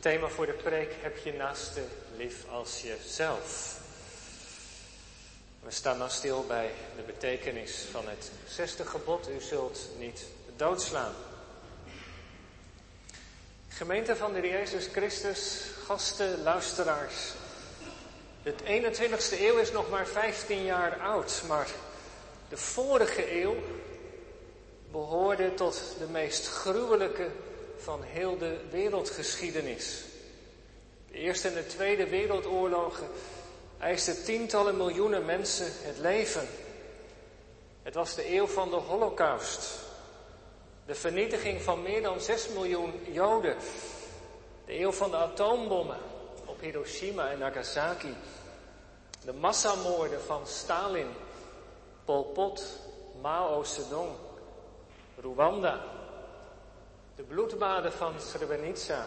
Het thema voor de preek heb je naaste lief als jezelf. We staan dan stil bij de betekenis van het zesde gebod. U zult niet doodslaan. Gemeente van de Jezus Christus, gasten, luisteraars. De 21ste eeuw is nog maar 15 jaar oud, maar de vorige eeuw behoorde tot de meest gruwelijke van heel de wereldgeschiedenis. De Eerste en de Tweede Wereldoorlogen eisten tientallen miljoenen mensen het leven. Het was de eeuw van de Holocaust. De vernietiging van meer dan 6 miljoen Joden. De eeuw van de atoombommen op Hiroshima en Nagasaki. De massamoorden van Stalin, Pol Pot, Mao Zedong, Rwanda. De bloedbaden van Srebrenica.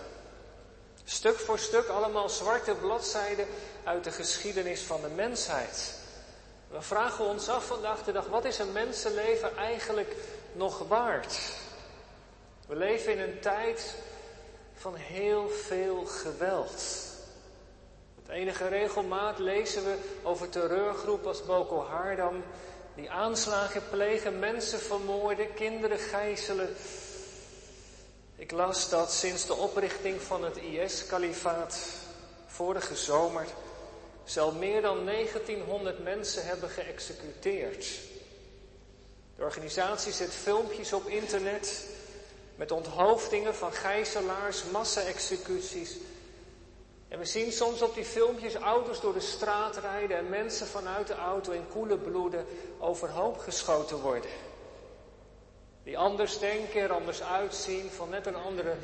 Stuk voor stuk allemaal zwarte bladzijden uit de geschiedenis van de mensheid. We vragen ons af vandaag de dag, wat is een mensenleven eigenlijk nog waard? We leven in een tijd van heel veel geweld. Met enige regelmaat lezen we over terreurgroepen als Boko Haram, die aanslagen plegen, mensen vermoorden, kinderen gijzelen. Ik las dat sinds de oprichting van het IS-kalifaat vorige zomer zal meer dan 1900 mensen hebben geëxecuteerd. De organisatie zet filmpjes op internet met onthoofdingen van gijzelaars, massa-executies. En we zien soms op die filmpjes auto's door de straat rijden en mensen vanuit de auto in koele bloeden overhoop geschoten worden. Die anders denken, er anders uitzien, van net een andere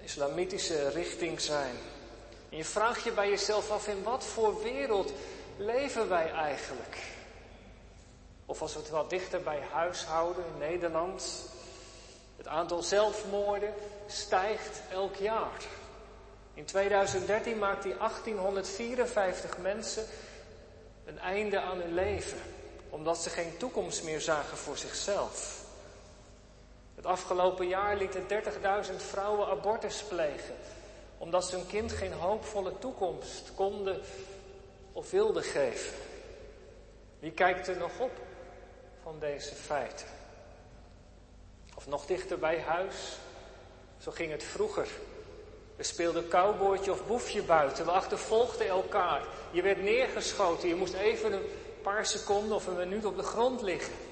islamitische richting zijn. En je vraagt je bij jezelf af, in wat voor wereld leven wij eigenlijk? Of als we het wat dichter bij huis houden in Nederland, het aantal zelfmoorden stijgt elk jaar. In 2013 maakte 1854 mensen een einde aan hun leven, omdat ze geen toekomst meer zagen voor zichzelf. Het afgelopen jaar lieten 30.000 vrouwen abortus plegen, omdat ze hun kind geen hoopvolle toekomst konden of wilden geven. Wie kijkt er nog op van deze feiten? Of nog dichter bij huis, zo ging het vroeger. We speelden cowboytje of boefje buiten. We achtervolgden elkaar. Je werd neergeschoten. Je moest even een paar seconden of een minuut op de grond liggen.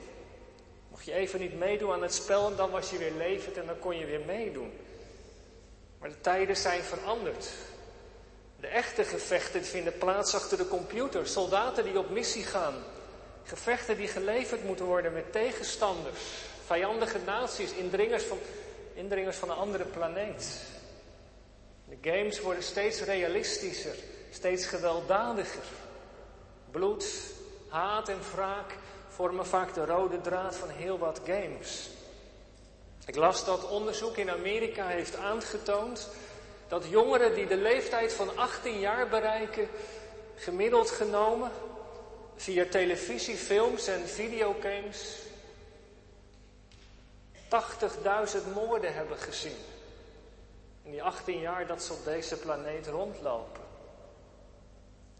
Je even niet meedoen aan het spel en dan was je weer levend en dan kon je weer meedoen. Maar de tijden zijn veranderd. De echte gevechten vinden plaats achter de computer. Soldaten die op missie gaan. Gevechten die geleverd moeten worden met tegenstanders. Vijandige naties, indringers van, indringers van een andere planeet. De games worden steeds realistischer, steeds gewelddadiger. Bloed, haat en wraak vormen vaak de rode draad van heel wat games. Ik las dat onderzoek in Amerika heeft aangetoond dat jongeren die de leeftijd van 18 jaar bereiken, gemiddeld genomen via televisie, films en videogames 80.000 moorden hebben gezien. In die 18 jaar dat ze op deze planeet rondlopen.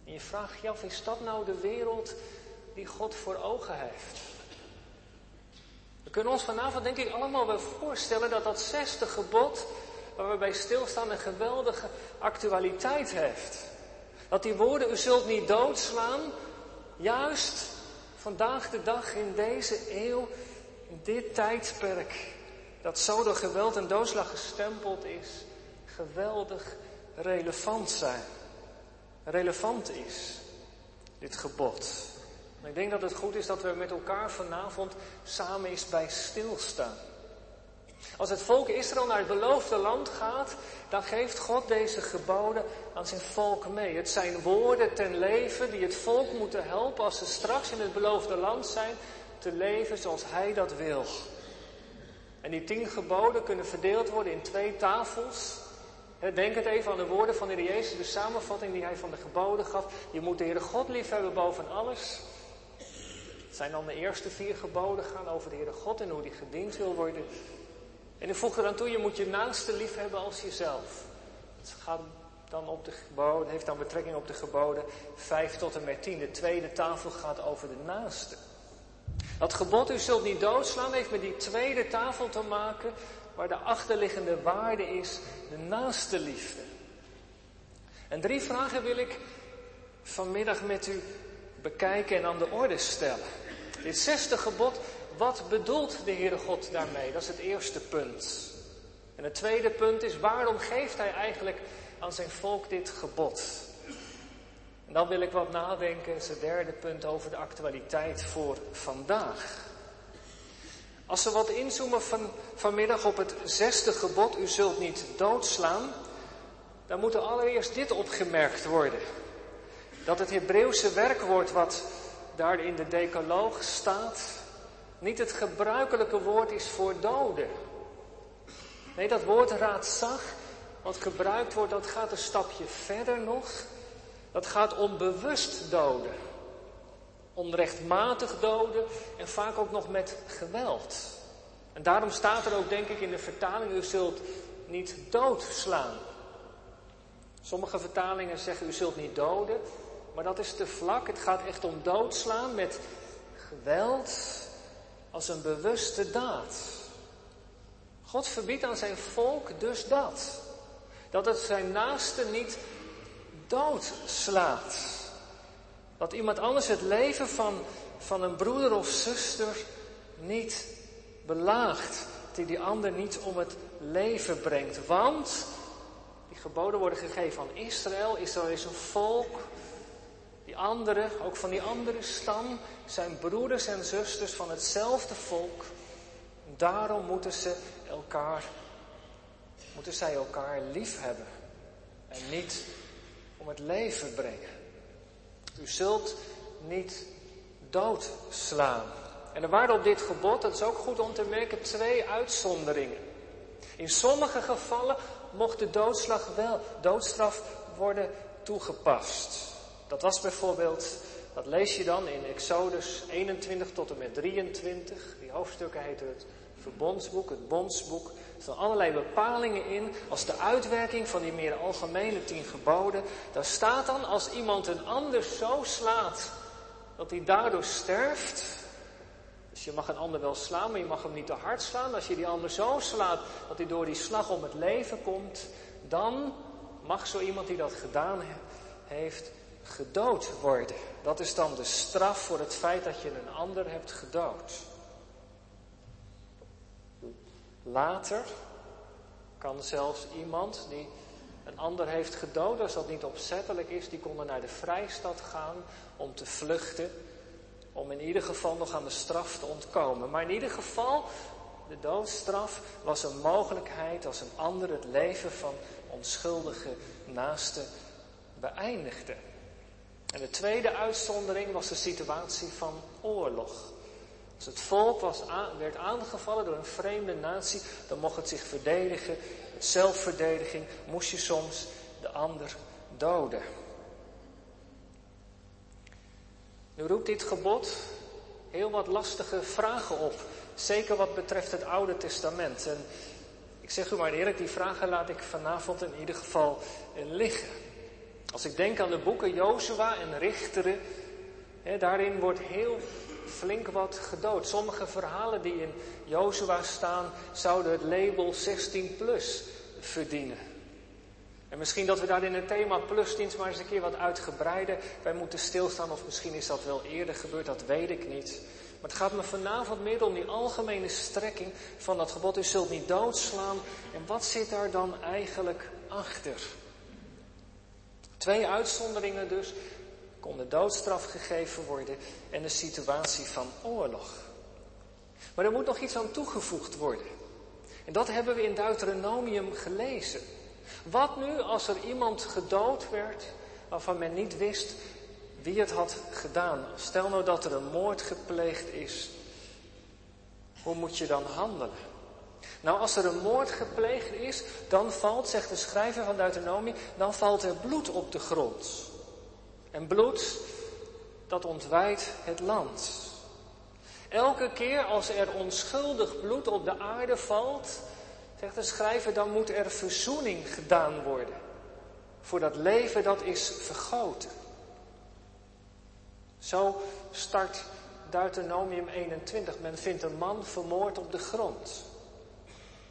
En je vraagt je af, is dat nou de wereld die God voor ogen heeft? We kunnen ons vanavond denk ik allemaal wel voorstellen dat dat zesde gebod, waar we bij stilstaan, een geweldige actualiteit heeft. Dat die woorden, u zult niet doodslaan, juist vandaag de dag in deze eeuw, in dit tijdperk, dat zo door geweld en doodslag gestempeld is, geweldig relevant zijn. Relevant is, dit gebod. Ik denk dat het goed is dat we met elkaar vanavond samen eens bij stilstaan. Als het volk Israël naar het beloofde land gaat, dan geeft God deze geboden aan zijn volk mee. Het zijn woorden ten leven die het volk moeten helpen als ze straks in het beloofde land zijn, te leven zoals Hij dat wil. En die tien geboden kunnen verdeeld worden in twee tafels. Denk het even aan de woorden van de Heer Jezus, de samenvatting die hij van de geboden gaf. Je moet de Heere God liefhebben boven alles. Zijn dan de eerste vier geboden gaan over de Heere God en hoe die gediend wil worden. En hij voegde dan toe, je moet je naaste liefhebben als jezelf. Het gaat dan op de geboden, heeft dan betrekking op de geboden 5 tot en met 10. De tweede tafel gaat over de naaste. Dat gebod, u zult niet doodslaan, heeft met die tweede tafel te maken, waar de achterliggende waarde is, de naaste liefde. En drie vragen wil ik vanmiddag met u bekijken en aan de orde stellen. Dit zesde gebod, wat bedoelt de Heere God daarmee? Dat is het eerste punt. En het tweede punt is, waarom geeft Hij eigenlijk aan zijn volk dit gebod? En dan wil ik wat nadenken, is het derde punt over de actualiteit voor vandaag. Als we wat inzoomen van, vanmiddag op het zesde gebod, u zult niet doodslaan, dan moet er allereerst dit opgemerkt worden. Dat het Hebreeuwse werkwoord wat daar in de decaloog staat, niet het gebruikelijke woord is voor doden. Nee, dat woord raatzag, wat gebruikt wordt, dat gaat een stapje verder nog. Dat gaat om bewust doden. Onrechtmatig doden en vaak ook nog met geweld. En daarom staat er ook, denk ik, in de vertaling, u zult niet doodslaan. Sommige vertalingen zeggen, u zult niet doden, maar dat is te vlak. Het gaat echt om doodslaan met geweld als een bewuste daad. God verbiedt aan zijn volk dus dat. Dat het zijn naaste niet doodslaat. Dat iemand anders het leven van, van een broeder of zuster niet belaagt. Dat hij die ander niet om het leven brengt. Want die geboden worden gegeven aan Israël. Israël is een volk. Die anderen, ook van die andere stam, zijn broeders en zusters van hetzelfde volk. Daarom moeten ze elkaar, moeten zij elkaar lief hebben. En niet om het leven brengen. U zult niet doodslaan. En er waren op dit gebod, dat is ook goed om te merken, twee uitzonderingen. In sommige gevallen mocht de doodslag wel, doodstraf worden toegepast. Dat was bijvoorbeeld, dat lees je dan in Exodus 21 tot en met 23. Die hoofdstukken heten het verbondsboek, het bondsboek. Er staan allerlei bepalingen in als de uitwerking van die meer algemene tien geboden. Daar staat dan als iemand een ander zo slaat dat hij daardoor sterft. Dus je mag een ander wel slaan, maar je mag hem niet te hard slaan. Als je die ander zo slaat dat hij door die slag om het leven komt, dan mag zo iemand die dat gedaan heeft gedood worden. Dat is dan de straf voor het feit dat je een ander hebt gedood. Later kan zelfs iemand die een ander heeft gedood, als dat niet opzettelijk is, die kon naar de vrijstad gaan om te vluchten, om in ieder geval nog aan de straf te ontkomen. Maar in ieder geval, de doodstraf was een mogelijkheid als een ander het leven van onschuldige naaste beëindigde. En de tweede uitzondering was de situatie van oorlog. Als het volk was werd aangevallen door een vreemde natie, dan mocht het zich verdedigen. Met zelfverdediging moest je soms de ander doden. Nu roept dit gebod heel wat lastige vragen op. Zeker wat betreft het Oude Testament. En ik zeg u maar eerlijk, die vragen laat ik vanavond in ieder geval liggen. Als ik denk aan de boeken Jozua en Richteren, hè, daarin wordt heel flink wat gedood. Sommige verhalen die in Jozua staan, zouden het label 16 plus verdienen. En misschien dat we daar in het thema plusdienst maar eens een keer wat uitgebreider bij moeten stilstaan. Of misschien is dat wel eerder gebeurd, dat weet ik niet. Maar het gaat me vanavond meer om die algemene strekking van dat gebod. U zult niet doodslaan. En wat zit daar dan eigenlijk achter? Twee uitzonderingen dus kon de doodstraf gegeven worden en een situatie van oorlog. Maar er moet nog iets aan toegevoegd worden. En dat hebben we in Deuteronomium gelezen. Wat nu als er iemand gedood werd waarvan men niet wist wie het had gedaan? Stel nou dat er een moord gepleegd is. Hoe moet je dan handelen? Nou, als er een moord gepleegd is, dan valt, zegt de schrijver van Deuteronomie, dan valt er bloed op de grond. En bloed, dat ontwijdt het land. Elke keer als er onschuldig bloed op de aarde valt, zegt de schrijver, dan moet er verzoening gedaan worden. voor dat leven dat is vergoten. Zo start Deuteronomium 21. Men vindt een man vermoord op de grond.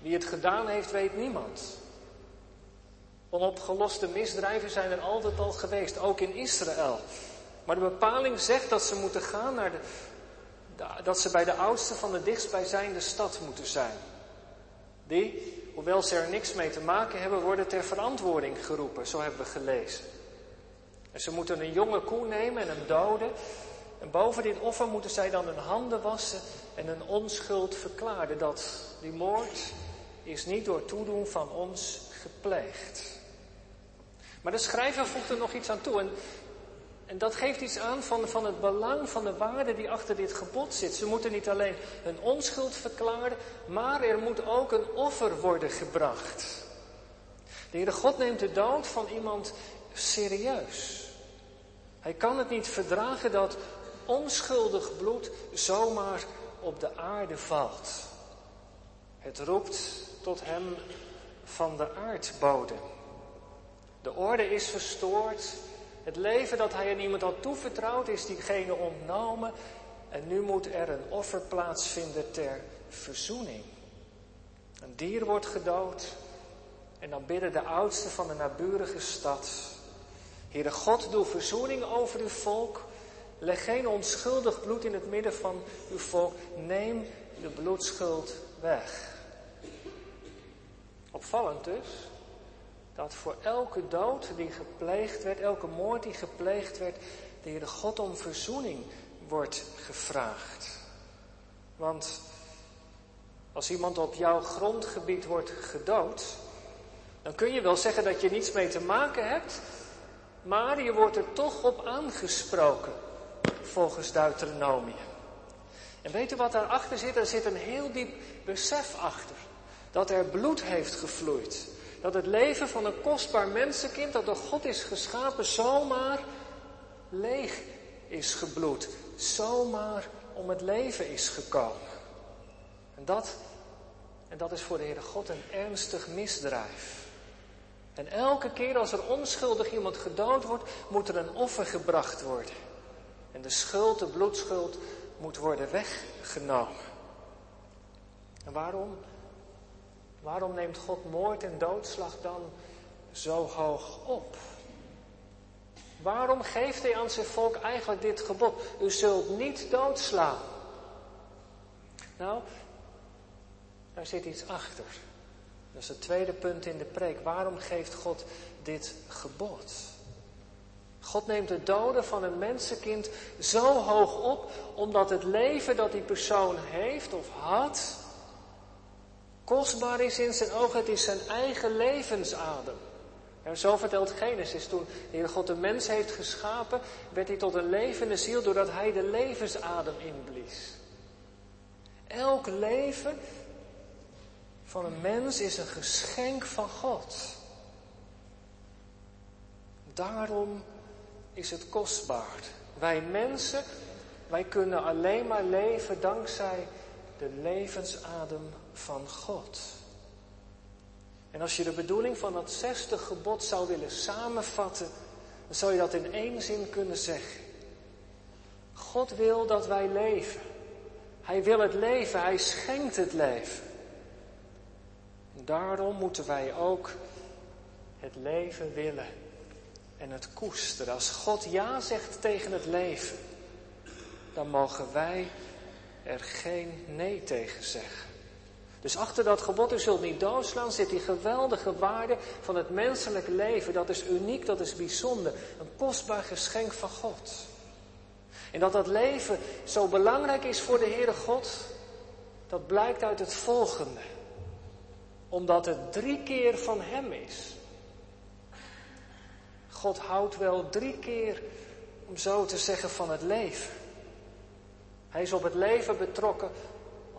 Wie het gedaan heeft, weet niemand. Onopgeloste misdrijven zijn er altijd al geweest, ook in Israël. Maar de bepaling zegt dat ze moeten gaan naar de, dat ze bij de oudste van de dichtstbijzijnde stad moeten zijn. Die, hoewel ze er niks mee te maken hebben, worden ter verantwoording geroepen, zo hebben we gelezen. En ze moeten een jonge koe nemen en hem doden. En boven dit offer moeten zij dan hun handen wassen en een onschuld verklaren dat die moord is niet door toedoen van ons gepleegd. Maar de schrijver voegt er nog iets aan toe. En, en dat geeft iets aan van, van het belang van de waarde die achter dit gebod zit. Ze moeten niet alleen hun onschuld verklaren, maar er moet ook een offer worden gebracht. De Heere God neemt de dood van iemand serieus. Hij kan het niet verdragen dat onschuldig bloed zomaar op de aarde valt. Het roept tot hem van de aardbodem. De orde is verstoord. Het leven dat hij aan iemand had toevertrouwd is diegene ontnomen. En nu moet er een offer plaatsvinden ter verzoening. Een dier wordt gedood. En dan bidden de oudsten van de naburige stad. Heere God, doe verzoening over uw volk. Leg geen onschuldig bloed in het midden van uw volk. Neem de bloedschuld weg. Opvallend dus dat voor elke dood die gepleegd werd, elke moord die gepleegd werd, de God om verzoening wordt gevraagd. Want als iemand op jouw grondgebied wordt gedood, dan kun je wel zeggen dat je niets mee te maken hebt, maar je wordt er toch op aangesproken, volgens Deuteronomium. En weet u wat daarachter zit? Er zit een heel diep besef achter. Dat er bloed heeft gevloeid. Dat het leven van een kostbaar mensenkind dat door God is geschapen zomaar leeg is gebloed. Zomaar om het leven is gekomen. En dat, en dat is voor de Heere God een ernstig misdrijf. En elke keer als er onschuldig iemand gedood wordt, moet er een offer gebracht worden. En de schuld, de bloedschuld, moet worden weggenomen. En waarom? Waarom neemt God moord en doodslag dan zo hoog op? Waarom geeft hij aan zijn volk eigenlijk dit gebod? U zult niet doodslaan. Nou, daar zit iets achter. Dat is het tweede punt in de preek. Waarom geeft God dit gebod? God neemt de doden van een mensenkind zo hoog op, omdat het leven dat die persoon heeft of had, kostbaar is in zijn ogen. Het is zijn eigen levensadem. En zo vertelt Genesis, toen de Heer God de mens heeft geschapen, werd hij tot een levende ziel doordat hij de levensadem inblies. Elk leven van een mens is een geschenk van God. Daarom is het kostbaar. Wij mensen, wij kunnen alleen maar leven dankzij de levensadem van God. En als je de bedoeling van dat zesde gebod zou willen samenvatten, dan zou je dat in één zin kunnen zeggen. God wil dat wij leven. Hij wil het leven, hij schenkt het leven. En daarom moeten wij ook het leven willen en het koesteren. Als God ja zegt tegen het leven, dan mogen wij er geen nee tegen zeggen. Dus achter dat gebod, u zult niet doodslaan, zit die geweldige waarde van het menselijk leven. Dat is uniek, dat is bijzonder. Een kostbaar geschenk van God. En dat dat leven zo belangrijk is voor de Heere God, dat blijkt uit het volgende. Omdat het drie keer van Hem is. God houdt wel drie keer, om zo te zeggen, van het leven. Hij is op het leven betrokken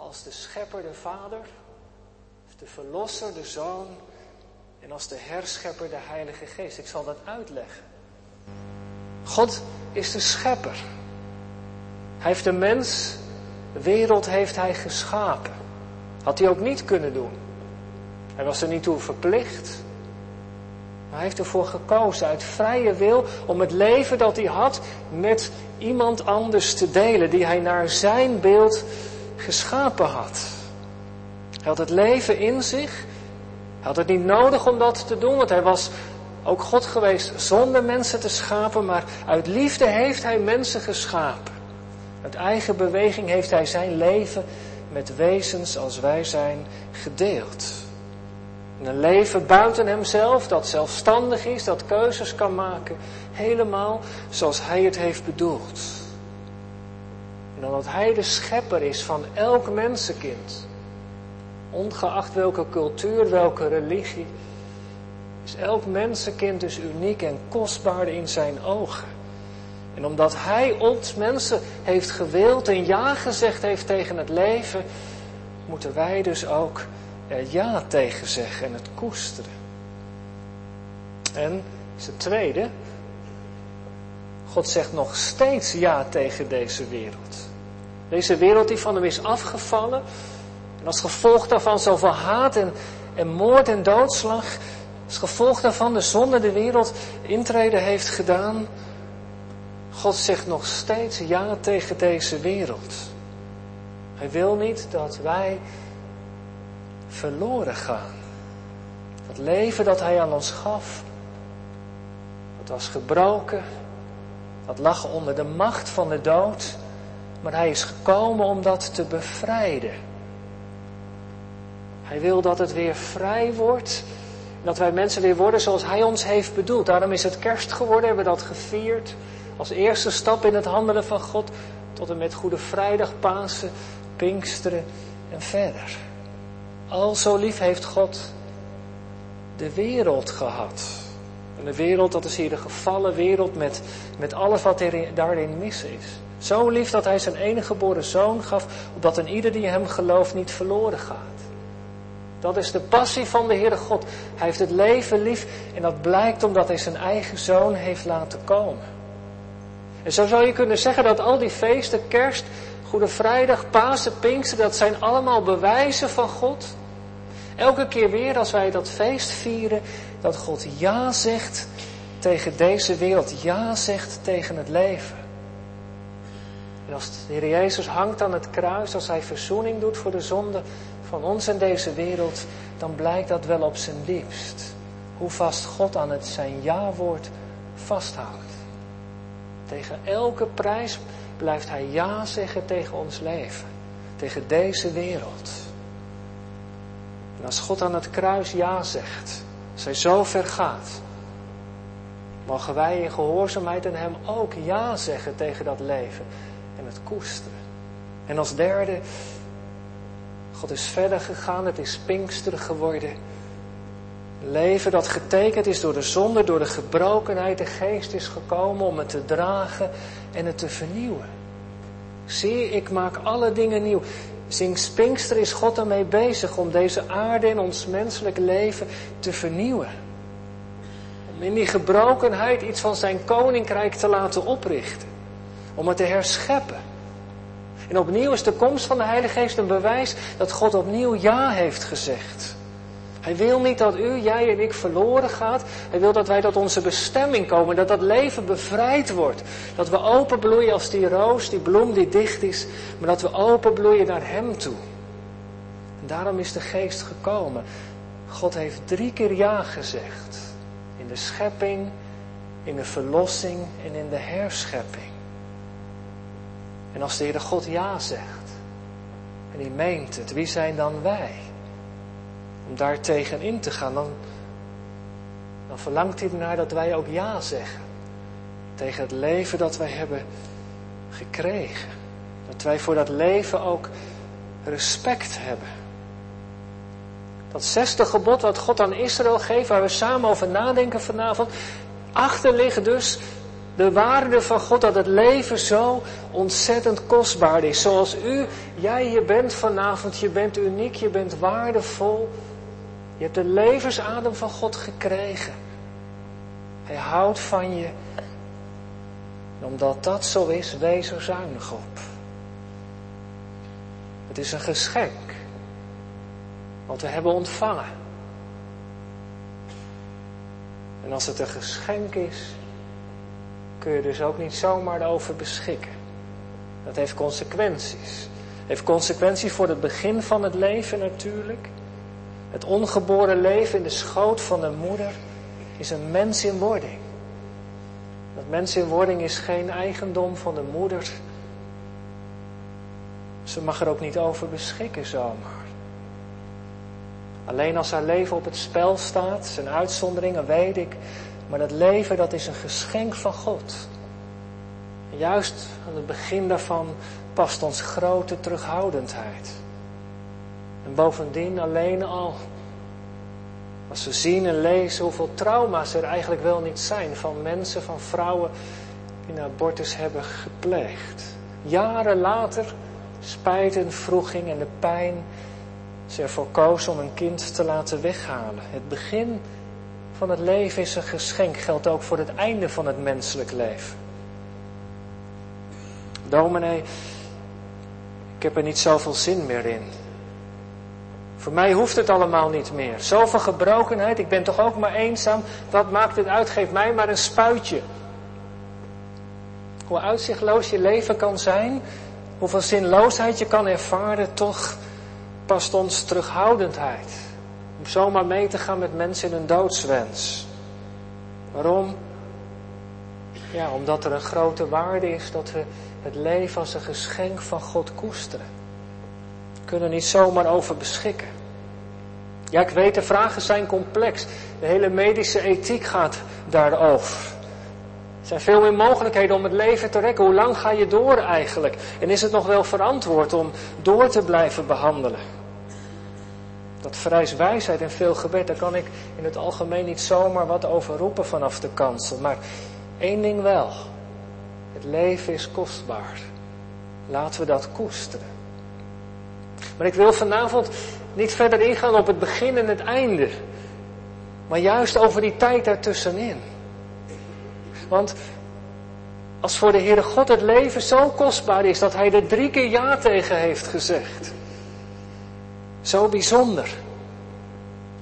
als de schepper, de vader, de verlosser, de zoon en als de herschepper, de heilige geest. Ik zal dat uitleggen. God is de schepper. Hij heeft de mens, de wereld heeft hij geschapen. Had hij ook niet kunnen doen. Hij was er niet toe verplicht. Hij heeft ervoor gekozen uit vrije wil om het leven dat hij had met iemand anders te delen, die hij naar zijn beeld geschapen had. Hij had het leven in zich. Hij had het niet nodig om dat te doen, want hij was ook God geweest zonder mensen te schapen, maar uit liefde heeft hij mensen geschapen. Uit eigen beweging heeft hij zijn leven met wezens als wij zijn gedeeld. een leven buiten hemzelf, dat zelfstandig is, dat keuzes kan maken, helemaal zoals hij het heeft bedoeld. En omdat hij de schepper is van elk mensenkind, ongeacht welke cultuur, welke religie, is elk mensenkind dus uniek en kostbaar in zijn ogen. En omdat Hij ons mensen heeft gewild en ja gezegd heeft tegen het leven, moeten wij dus ook er ja tegen zeggen en het koesteren. En het tweede, God zegt nog steeds ja tegen deze wereld. Deze wereld die van hem is afgevallen. En als gevolg daarvan zoveel haat en, en moord en doodslag. Als gevolg daarvan de zonde de wereld intreden heeft gedaan. God zegt nog steeds ja tegen deze wereld. Hij wil niet dat wij verloren gaan. Het leven dat Hij aan ons gaf, dat was gebroken, dat lag onder de macht van de dood, maar Hij is gekomen om dat te bevrijden. Hij wil dat het weer vrij wordt, dat wij mensen weer worden zoals Hij ons heeft bedoeld. Daarom is het kerst geworden, hebben we dat gevierd. Als eerste stap in het handelen van God tot en met Goede Vrijdag, Pasen, Pinksteren en verder. Al zo lief heeft God de wereld gehad. En de wereld, dat is hier de gevallen wereld met, met alles wat daarin mis is. Zo lief dat hij zijn enige geboren zoon gaf, opdat een ieder die hem gelooft niet verloren gaat. Dat is de passie van de Heere God. Hij heeft het leven lief en dat blijkt omdat hij zijn eigen zoon heeft laten komen. En zo zou je kunnen zeggen dat al die feesten, kerst, Goede Vrijdag, Pasen, Pinkster, dat zijn allemaal bewijzen van God. Elke keer weer als wij dat feest vieren, dat God ja zegt tegen deze wereld, ja zegt tegen het leven. En als de Heer Jezus hangt aan het kruis, als Hij verzoening doet voor de zonde van ons en deze wereld, dan blijkt dat wel op zijn liefst. Hoe vast God aan het zijn ja-woord vasthoudt. Tegen elke prijs blijft hij ja zeggen tegen ons leven. Tegen deze wereld. Als God aan het kruis ja zegt, hij zo ver gaat, mogen wij in gehoorzaamheid aan hem ook ja zeggen tegen dat leven en het koesteren. En als derde, God is verder gegaan, het is Pinkster geworden leven dat getekend is door de zonde, door de gebrokenheid. De geest is gekomen om het te dragen en het te vernieuwen. Zie, ik maak alle dingen nieuw. Sinds Pinkster is God ermee bezig om deze aarde en ons menselijk leven te vernieuwen. Om in die gebrokenheid iets van zijn koninkrijk te laten oprichten. Om het te herscheppen. En opnieuw is de komst van de Heilige Geest een bewijs dat God opnieuw ja heeft gezegd. Hij wil niet dat u, jij en ik verloren gaat. Hij wil dat wij tot onze bestemming komen. Dat dat leven bevrijd wordt. Dat we openbloeien als die roos, die bloem die dicht is. Maar dat we openbloeien naar Hem toe. En daarom is de geest gekomen. God heeft drie keer ja gezegd. In de schepping, in de verlossing en in de herschepping. En als de Heer God ja zegt. En hij meent het. Wie zijn dan wij? Om daar tegenin te gaan, dan, dan verlangt hij ernaar dat wij ook ja zeggen. Tegen het leven dat wij hebben gekregen. Dat wij voor dat leven ook respect hebben. Dat zesde gebod wat God aan Israël geeft, waar we samen over nadenken vanavond. Achter ligt dus de waarde van God dat het leven zo ontzettend kostbaar is. Zoals u, jij je bent vanavond, je bent uniek, je bent waardevol. Je hebt de levensadem van God gekregen. Hij houdt van je. En omdat dat zo is, wees er zuinig op. Het is een geschenk. Wat we hebben ontvangen. En als het een geschenk is, kun je dus ook niet zomaar over beschikken. Dat heeft consequenties. Heeft consequenties voor het begin van het leven natuurlijk. Het ongeboren leven in de schoot van de moeder is een mens in wording. Dat mens in wording is geen eigendom van de moeder. Ze mag er ook niet over beschikken zomaar. Alleen als haar leven op het spel staat, zijn uitzonderingen weet ik, maar dat leven dat is een geschenk van God. Juist aan het begin daarvan past ons grote terughoudendheid. En bovendien alleen al, als we zien en lezen hoeveel trauma's er eigenlijk wel niet zijn van mensen, van vrouwen die een abortus hebben gepleegd. Jaren later, spijt en vroeging en de pijn, ze ervoor kozen om een kind te laten weghalen. Het begin van het leven is een geschenk, geldt ook voor het einde van het menselijk leven. Dominee, ik heb er niet zoveel zin meer in. Voor mij hoeft het allemaal niet meer. Zoveel gebrokenheid, ik ben toch ook maar eenzaam. Wat maakt het uit? Geef mij maar een spuitje. Hoe uitzichtloos je leven kan zijn, hoeveel zinloosheid je kan ervaren, toch past ons terughoudendheid. Om zomaar mee te gaan met mensen in een doodswens. Waarom? Ja, omdat er een grote waarde is dat we het leven als een geschenk van God koesteren. We kunnen niet zomaar over beschikken. Ja, ik weet, de vragen zijn complex. De hele medische ethiek gaat daarover. Er zijn veel meer mogelijkheden om het leven te rekken. Hoe lang ga je door eigenlijk? En is het nog wel verantwoord om door te blijven behandelen? Dat vereist wijsheid en veel gebed. Daar kan ik in het algemeen niet zomaar wat over roepen vanaf de kansel. Maar één ding wel. Het leven is kostbaar. Laten we dat koesteren. Maar ik wil vanavond niet verder ingaan op het begin en het einde. Maar juist over die tijd daartussenin. Want als voor de Heere God het leven zo kostbaar is dat Hij er drie keer ja tegen heeft gezegd. Zo bijzonder.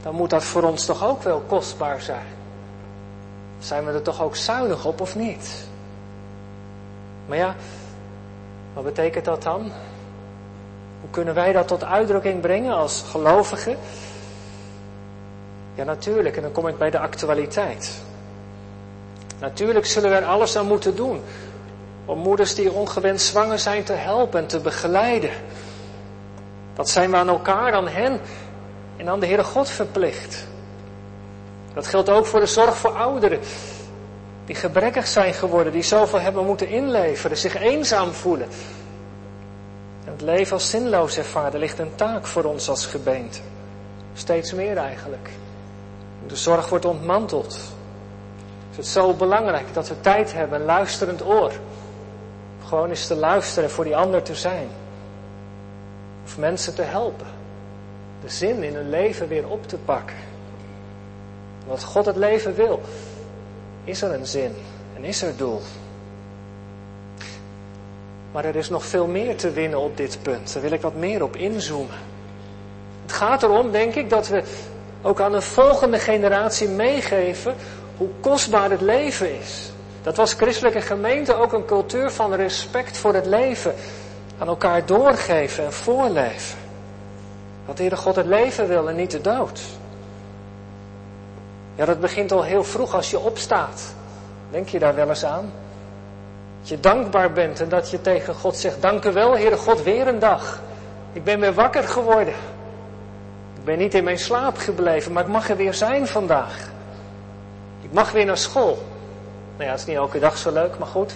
Dan moet dat voor ons toch ook wel kostbaar zijn. Zijn we er toch ook zuinig op of niet? Maar ja, wat betekent dat dan? Kunnen wij dat tot uitdrukking brengen als gelovigen? Ja, natuurlijk, en dan kom ik bij de actualiteit. Natuurlijk zullen we er alles aan moeten doen om moeders die ongewenst zwanger zijn te helpen en te begeleiden. Dat zijn we aan elkaar, aan hen en aan de Heere God verplicht. Dat geldt ook voor de zorg voor ouderen die gebrekkig zijn geworden, die zoveel hebben moeten inleveren, zich eenzaam voelen. Het leven als zinloos ervaren ligt een taak voor ons als gemeente. Steeds meer eigenlijk. De zorg wordt ontmanteld. Is het zo belangrijk dat we tijd hebben, een luisterend oor. Gewoon eens te luisteren voor die ander te zijn. Of mensen te helpen. De zin in hun leven weer op te pakken. Wat God het leven wil, is er een zin en is er doel. Maar er is nog veel meer te winnen op dit punt. Daar wil ik wat meer op inzoomen. Het gaat erom, denk ik, dat we ook aan een volgende generatie meegeven hoe kostbaar het leven is. Dat was christelijke gemeente ook een cultuur van respect voor het leven. Aan elkaar doorgeven en voorleven. Dat de Heere God het leven wil en niet de dood. Ja, dat begint al heel vroeg als je opstaat. Denk je daar wel eens aan? Dat je dankbaar bent en dat je tegen God zegt: Dank u wel, Heere God, weer een dag. Ik ben weer wakker geworden. Ik ben niet in mijn slaap gebleven, maar ik mag er weer zijn vandaag. Ik mag weer naar school. Nou ja, het is niet elke dag zo leuk, maar goed.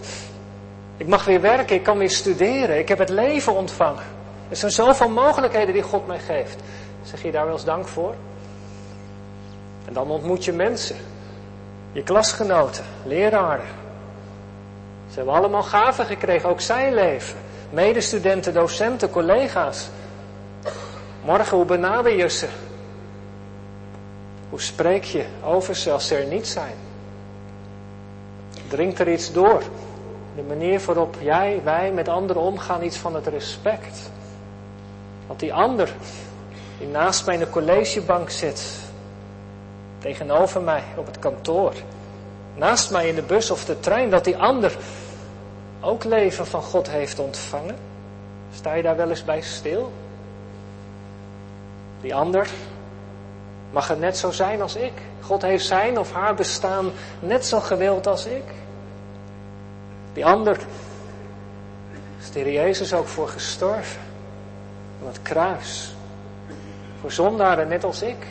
Ik mag weer werken, ik kan weer studeren, ik heb het leven ontvangen. Er zijn zoveel mogelijkheden die God mij geeft. Zeg je daar wel eens dank voor? En dan ontmoet je mensen, je klasgenoten, leraren. Ze hebben allemaal gaven gekregen, ook zij leven. Medestudenten, docenten, collega's. Morgen, hoe benader je ze? Hoe spreek je over ze als ze er niet zijn? Dringt er iets door? De manier waarop jij, wij met anderen omgaan, iets van het respect. Want die ander die naast mij in de collegebank zit, tegenover mij op het kantoor, naast mij in de bus of de trein, dat die ander ook leven van God heeft ontvangen? Sta je daar wel eens bij stil? Die ander mag het net zo zijn als ik. God heeft zijn of haar bestaan net zo gewild als ik. Die ander is de Jezus ook voor gestorven. Aan het kruis. Voor zondaren net als ik.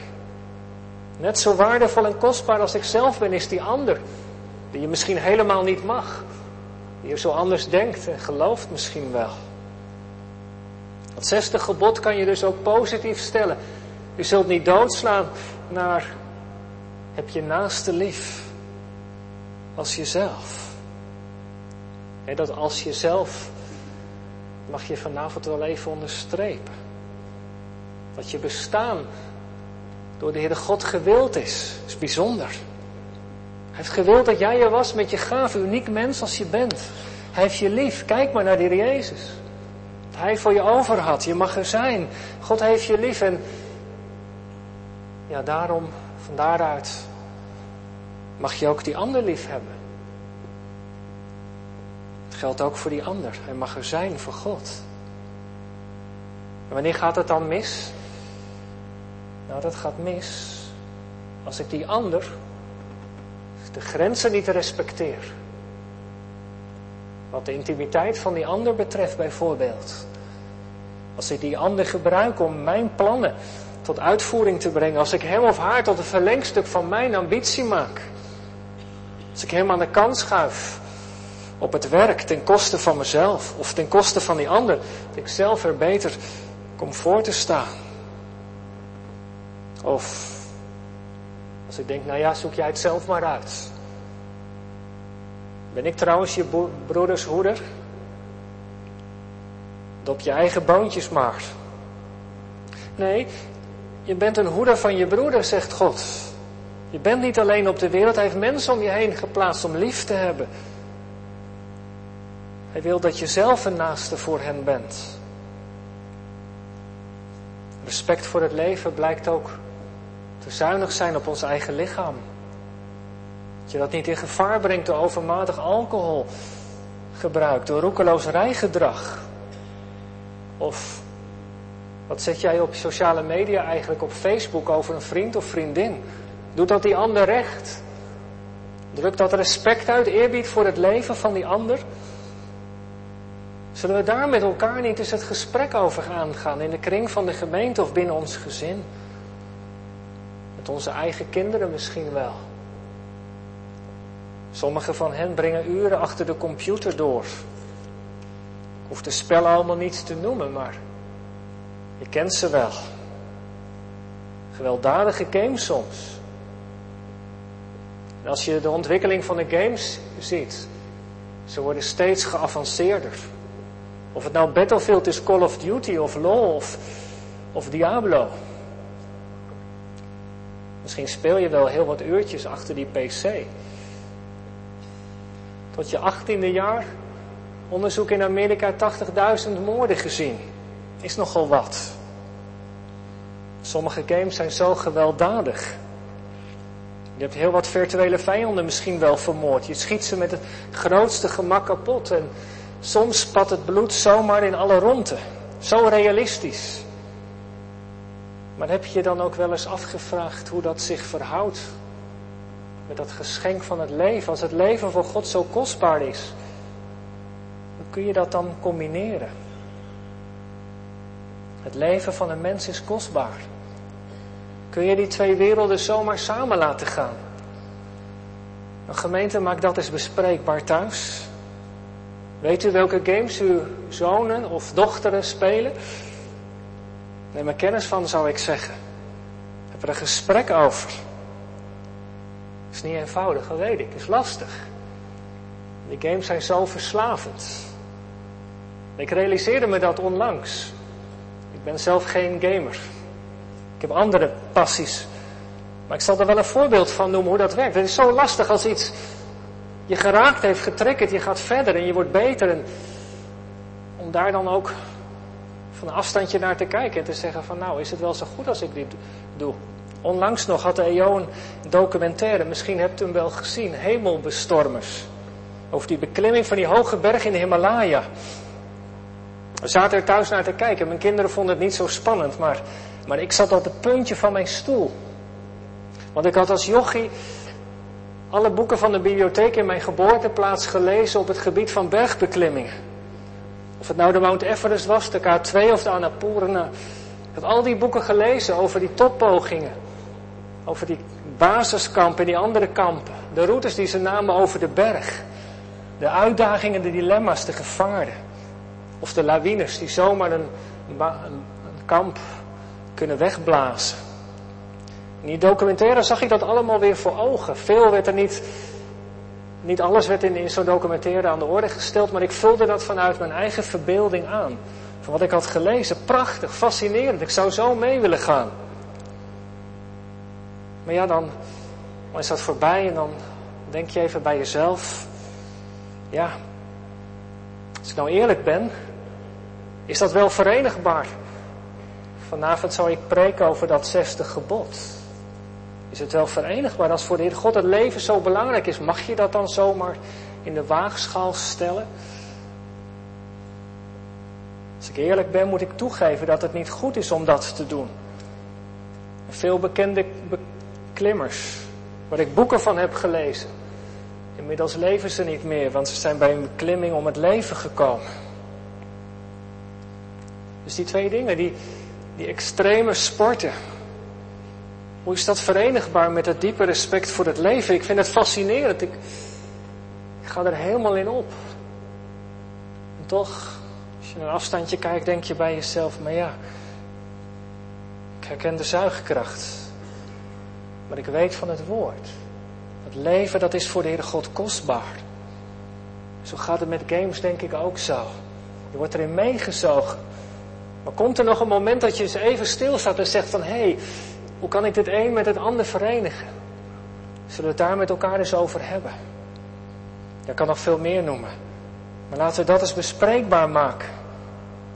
Net zo waardevol en kostbaar als ik zelf ben, is die ander. Die je misschien helemaal niet mag. Die je zo anders denkt en gelooft misschien wel. Dat zesde gebod kan je dus ook positief stellen. Je zult niet doodslaan naar heb je naaste lief als jezelf. En dat als jezelf mag je vanavond wel even onderstrepen. Dat je bestaan door de Heere God gewild is. Is bijzonder. Hij heeft gewild dat jij er was met je gave, uniek mens als je bent. Hij heeft je lief. Kijk maar naar Heer Jezus. Dat hij voor je over had. Je mag er zijn. God heeft je lief en ja, daarom, van daaruit, mag je ook die ander lief hebben. Het geldt ook voor die ander. Hij mag er zijn voor God. En wanneer gaat het dan mis? Nou, dat gaat mis als ik die ander, de grenzen niet respecteer. Wat de intimiteit van die ander betreft bijvoorbeeld. Als ik die ander gebruik om mijn plannen tot uitvoering te brengen. Als ik hem of haar tot een verlengstuk van mijn ambitie maak. Als ik hem aan de kant schuif op het werk ten koste van mezelf of ten koste van die ander. Dat ik zelf er beter kom voor te staan. Of als ik denk, nou ja, zoek jij het zelf maar uit. Ben ik trouwens je broeders hoeder? Op je eigen boontjes maar. Nee, je bent een hoeder van je broeder, zegt God. Je bent niet alleen op de wereld, hij heeft mensen om je heen geplaatst om lief te hebben. Hij wil dat je zelf een naaste voor hen bent. Respect voor het leven blijkt ook te zuinig zijn op ons eigen lichaam. Dat je dat niet in gevaar brengt door overmatig alcoholgebruik, door roekeloos rijgedrag. Of wat zet jij op sociale media eigenlijk op Facebook over een vriend of vriendin? Doet dat die ander recht? Drukt dat respect uit, eerbied voor het leven van die ander? Zullen we daar met elkaar niet eens het gesprek over gaan in de kring van de gemeente of binnen ons gezin? Onze eigen kinderen misschien wel. Sommigen van hen brengen uren achter de computer door. Ik hoef de spellen allemaal niet te noemen, maar je kent ze wel. Gewelddadige games soms. En als je de ontwikkeling van de games ziet, ze worden steeds geavanceerder. Of het nou Battlefield is, Call of Duty of LoL of, of Diablo. Misschien speel je wel heel wat uurtjes achter die PC. Tot je achttiende jaar, onderzoek in Amerika, 80.000 moorden gezien. Is nogal wat. Sommige games zijn zo gewelddadig. Je hebt heel wat virtuele vijanden misschien wel vermoord. Je schiet ze met het grootste gemak kapot. En soms spat het bloed zomaar in alle ronde. Zo realistisch. Maar heb je dan ook wel eens afgevraagd hoe dat zich verhoudt met dat geschenk van het leven? Als het leven voor God zo kostbaar is, hoe kun je dat dan combineren? Het leven van een mens is kostbaar. Kun je die twee werelden zomaar samen laten gaan? Een gemeente maakt dat eens bespreekbaar thuis. Weet u welke games uw zonen of dochteren spelen? Neem er kennis van, zou ik zeggen. Heb er een gesprek over. Is niet eenvoudig, dat weet ik. Is lastig. Die games zijn zo verslavend. Ik realiseerde me dat onlangs. Ik ben zelf geen gamer. Ik heb andere passies. Maar ik zal er wel een voorbeeld van noemen hoe dat werkt. Het is zo lastig als iets je geraakt heeft, getriggerd, je gaat verder en je wordt beter. En om daar dan ook van een afstandje naar te kijken en te zeggen van nou, is het wel zo goed als ik dit doe? Onlangs nog had de EO een documentaire, misschien hebt u hem wel gezien, Hemelbestormers. Over die beklimming van die hoge berg in de Himalaya. We zaten er thuis naar te kijken. Mijn kinderen vonden het niet zo spannend, maar, maar ik zat op het puntje van mijn stoel. Want ik had als jochie alle boeken van de bibliotheek in mijn geboorteplaats gelezen op het gebied van bergbeklimmingen. Of het nou de Mount Everest was, de K2 of de Annapurna. Ik had al die boeken gelezen over die toppogingen. Over die basiskampen en die andere kampen. De routes die ze namen over de berg. De uitdagingen, de dilemma's, de gevaren. Of de lawines die zomaar een, een kamp kunnen wegblazen. In die documentaire zag ik dat allemaal weer voor ogen. Veel werd er niet, niet alles werd in, zo'n documentaire aan de orde gesteld, maar ik vulde dat vanuit mijn eigen verbeelding aan. Van wat ik had gelezen. Prachtig, fascinerend. Ik zou zo mee willen gaan. Maar ja, dan, dan is dat voorbij en dan denk je even bij jezelf. Ja, als ik nou eerlijk ben, is dat wel verenigbaar? Vanavond zou ik preken over dat zesde gebod. Is het wel verenigbaar als voor de Heer God het leven zo belangrijk is? Mag je dat dan zomaar in de waagschaal stellen? Als ik eerlijk ben, moet ik toegeven dat het niet goed is om dat te doen. Veel bekende beklimmers, waar ik boeken van heb gelezen, inmiddels leven ze niet meer, want ze zijn bij een beklimming om het leven gekomen. Dus die twee dingen, die, die extreme sporten, hoe is dat verenigbaar met het diepe respect voor het leven? Ik vind het fascinerend. Ik, ik ga er helemaal in op. En toch, als je een afstandje kijkt, denk je bij jezelf, maar ja, ik herken de zuigkracht. Maar ik weet van het woord. Het leven, dat is voor de Heere God kostbaar. Zo gaat het met games denk ik ook zo. Je wordt erin meegezogen. Maar komt er nog een moment dat je eens even stilstaat en zegt van, hé, hey, hoe kan ik dit een met het ander verenigen? Zullen we het daar met elkaar eens over hebben? Ik kan nog veel meer noemen. Maar laten we dat eens bespreekbaar maken.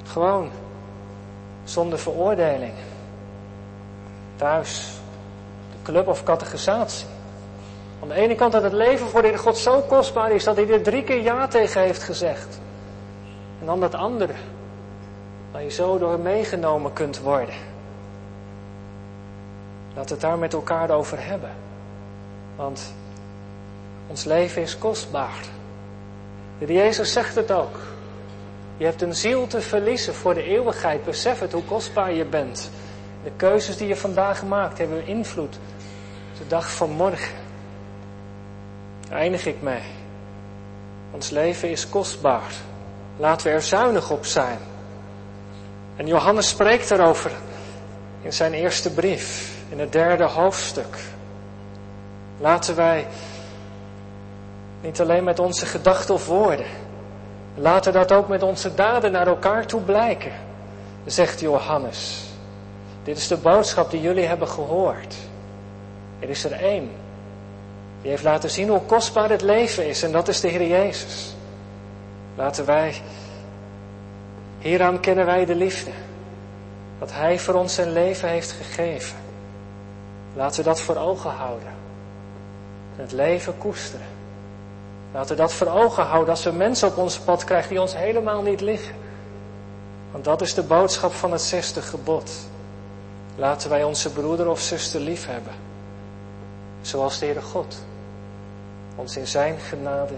Gewoon. Zonder veroordeling. Thuis. De club of categorisatie. Aan de ene kant dat het leven voor de God zo kostbaar is dat hij er drie keer ja tegen heeft gezegd. En dan dat andere. Waar je zo door meegenomen kunt worden. Laten we het daar met elkaar over hebben. Want ons leven is kostbaar. De Jezus zegt het ook. Je hebt een ziel te verliezen voor de eeuwigheid. Besef het hoe kostbaar je bent. De keuzes die je vandaag maakt hebben invloed. De dag van morgen. Daar eindig ik mee. Ons leven is kostbaar. Laten we er zuinig op zijn. En Johannes spreekt erover in zijn eerste brief in het derde hoofdstuk. Laten wij niet alleen met onze gedachten of woorden, laten dat ook met onze daden naar elkaar toe blijken, zegt Johannes. Dit is de boodschap die jullie hebben gehoord. Er is er één. Die heeft laten zien hoe kostbaar het leven is en dat is de Heer Jezus. Laten wij, hieraan kennen wij de liefde. Dat Hij voor ons zijn leven heeft gegeven. Laten we dat voor ogen houden. En het leven koesteren. Laten we dat voor ogen houden als we mensen op ons pad krijgen die ons helemaal niet liggen. Want dat is de boodschap van het zesde gebod. Laten wij onze broeder of zuster lief hebben. Zoals de Heere God ons in zijn genade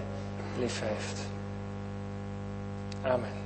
lief heeft. Amen.